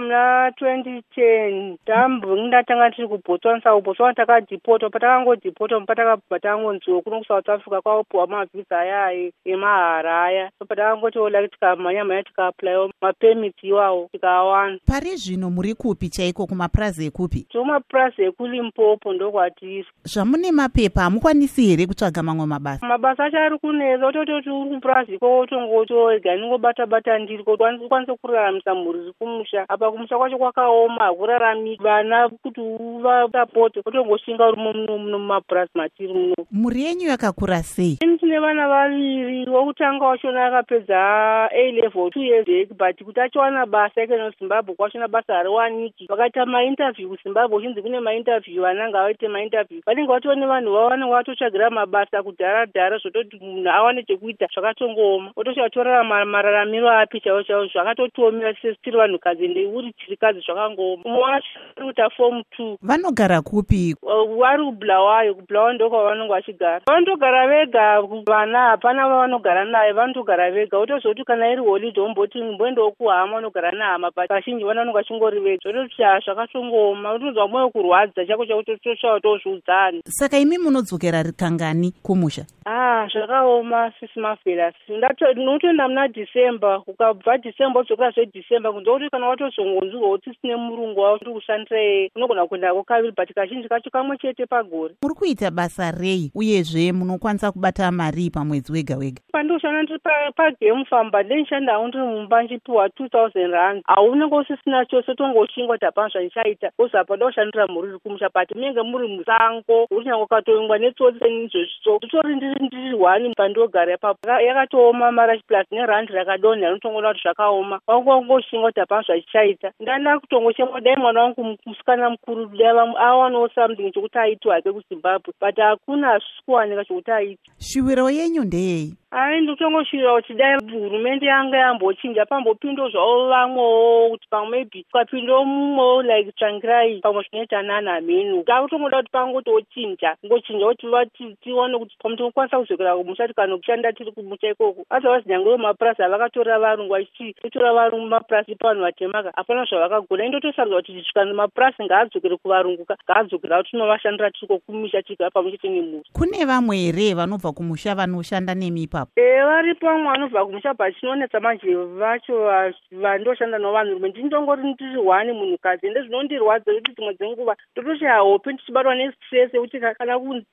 ndakafika muna 2010 ndambonge ndatanga tiri kubotswana saka kubotswana takadhipotwa patakangodhipotwa patakabva tangonziwa kuno kusouth africa kwaopiwa mavhisa aya emahara aya. So patakangoti like tikamhanya mhanya tikaaplayiwa mapemiti iwawo tikawana pari zvino muri kupi chaiko kumapurazi ekupi tikumapurazi ekulimpopo ndokwatiri zvamune mapepa hamukwanisi here kutsvaga mamwe mabasa? Mabasa acho ari kunetsa otototi uri kupurazi iko tongotoega ningobata bata ndiri kokwanise kuraramisa mhuri iri kumusha. Apa kumusha kwacho kwakaoma hakurarami vana kuti uvasapote otongoshinga uri muno muno mumapurazi matiri muno. Mhuri yenyu yakakura sei? Ini tine vana vaviri wokutanga wachona akapedza a level two years ek but kuti achiwana basa ikeno zimbabwe kwachona basa hariwaniki. Vakaita mainterview kuzimbabwe uchinzi kune mainterview vananga vaite mainterview. Vanenge vatone vanhu vavo vanenge vatotsvagira mabasa kudhara dhara zvototi munhu awane chekuita zvakatongooma otoshatorara mararamiro api chaivo chaivo zvakatotiomera tiri vanhukadzi ende uri chirikadzi zvakangooma umwe waari kuita form two. Vanogara kupi? Vari kubulawayo kubulawayo ndokwava vachigara. Vanotogara vega vana hapana vavanogara naye vanotogara vega. Utozoti kana iri holide omboti mboendawo kuhama unogara nehama but vazhinji vana vanonge vachingori vega. Zvototi a zvakatongooma utonzwa mwoyo kurwadza chako chako totosvava tozviudzani saka imi munodzokera kangani kumusha? A zvakaoma sisi mafelas ndinotoenda muna dhisemba ukabva dhisemba udzokera zvedhisemba kunze kuti kana watozongonzwiwa kuti sine murungu wavo tiri kushandira unogona kuendako kaviri but kazhinji kacho kamwe chete pagore. Muri kuita basa rei uyezve munokwanisa kubata mari pamwedzi wega wega? Pandinoshanda ndiri pagame farm but ndendishanda hao ndiri mumba ndichipiwa two thousand rand. Haunenge usisina chose tongoshingwa kuti hapana zvandichaita kozi apa ndoshandira mhuri iri kumusha but munenge muri musango uri nyange ukatoingwa netsotsi izvozviso nditori ndiri ndiri hwani pandogara ipapo yakatooma marashi plus nerandi rakadonha rinotongoona kuti zvakaoma. Wangongoshingwa kuti hapana zvachichaita ndanda kutongochema dai mwana wangu musikana mukuru dai awanawo something chokuti aiti hake kuzimbabwe but hakuna hazvisi kuwanika chokuti aiti shuviro yenyu ndeyei ai ndikutongoshuva kuti dai hurumende yanga yambochinja pambopindawo zvavo vamwewo kuti pamwe maybe ukapindawo mumwewo like tsvangirai pamwe zvinoita nani hamenu takutongoda kuti pangotochinja ngochinja kuti tione kuti pamwe tinokwanisa kuzokera kumusha tikanokushanda tiri kumusha ikoko. Azavazi nyange vemapurasi havakatora varungu vachitii totora varungu mapurasi pavanhu vatemaka hapana zvavakagona indotosarudza kuti zvikana mapurasi ngaadzokere kuvarungu ngaadzokera tinovashandira tiriko kumusha tigara pamwe chete nemhuri kune vamwe here vanobva kumusha vanoshanda nemi ipapo? E varipo vamwe vanobva kumusha but chinonetsa manje vacho vandoshanda novanhu rume ndindongori ndiri hwani munhukadzi ende zvinondirwadza kuti dzimwe dzenguva ndototi hahope ndichibatwa nestress yekuti kana kunzi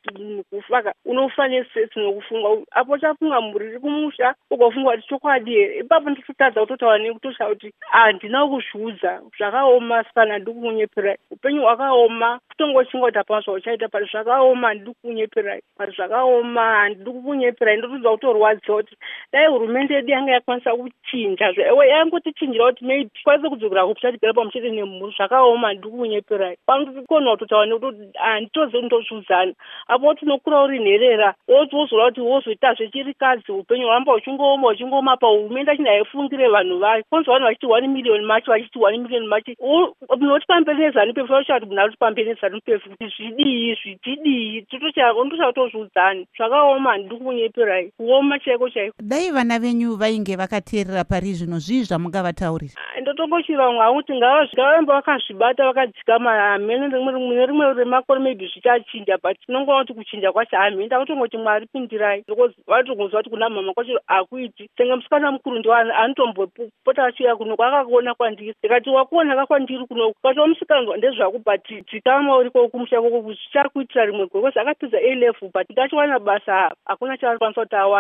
kufaka unofa nestress nokufunga apo chafunga mhuri iri kumusha ugofunga kuti chokwadi here ipapo ndototadza kutotaura nekutosha kuti handina kuzviudza zvakaoma sikana handiri kukunyeperai upenyu hwakaoma kutongoshinga kuti hapana zvauchaita pati zvakaoma handiri kukunyeperai pati zvakaoma handiri kukunyeperai ndotonzwa kutorwadziwa kuti dai hurumende yedu yanga yakwanisa kuchinja yangotichinjira kuti maybe kwanise kudzokera kupisha tigara pamuchete nemhuri zvakaoma handiri kukunyeperai panokona kutotaura nekuti handitozi ndozviudzana apo tinokura uri nherera wozora kuti wozoita zvechirikadzi upenyu hwamba uchingooma uchingooma pahurumende achina haifungire vanhu vayo kwanza vanhu vachiti one million macho vachiti one million macho. Munoti pamberi nezanup efu vachiati munhu ari kuti pamberi nezanup efu kuti zvidii zvichidii totoshautozviudzani zvakaoma handiri kukunyeperai kuoma chaiko chaiko? Dai vana venyu vainge vakateerera pari zvino zvii zvamungavataurira. Ndotongoshira vamwe vanguti ngavambe vakazvibata vakadzikama hamene mune rimwe remakore maybe zvichachinja but tinongoona kuti kuchinja kwacho hamene takutongoti mwari pindirai. Because vatongozwa kuti kuna mama kwacho hakuiti senge musikana mukuru ndo anotombopota achiuya kunoku akakuona kwandiri. Ndikati wakuonaka kwandiri kunoku kati musikanzwa ndezvako but dzikama uriko kumusha koko zvichakuitira rimwe because akapedza a level but ngachiwana basa hakuna chaakwanisa kuti awana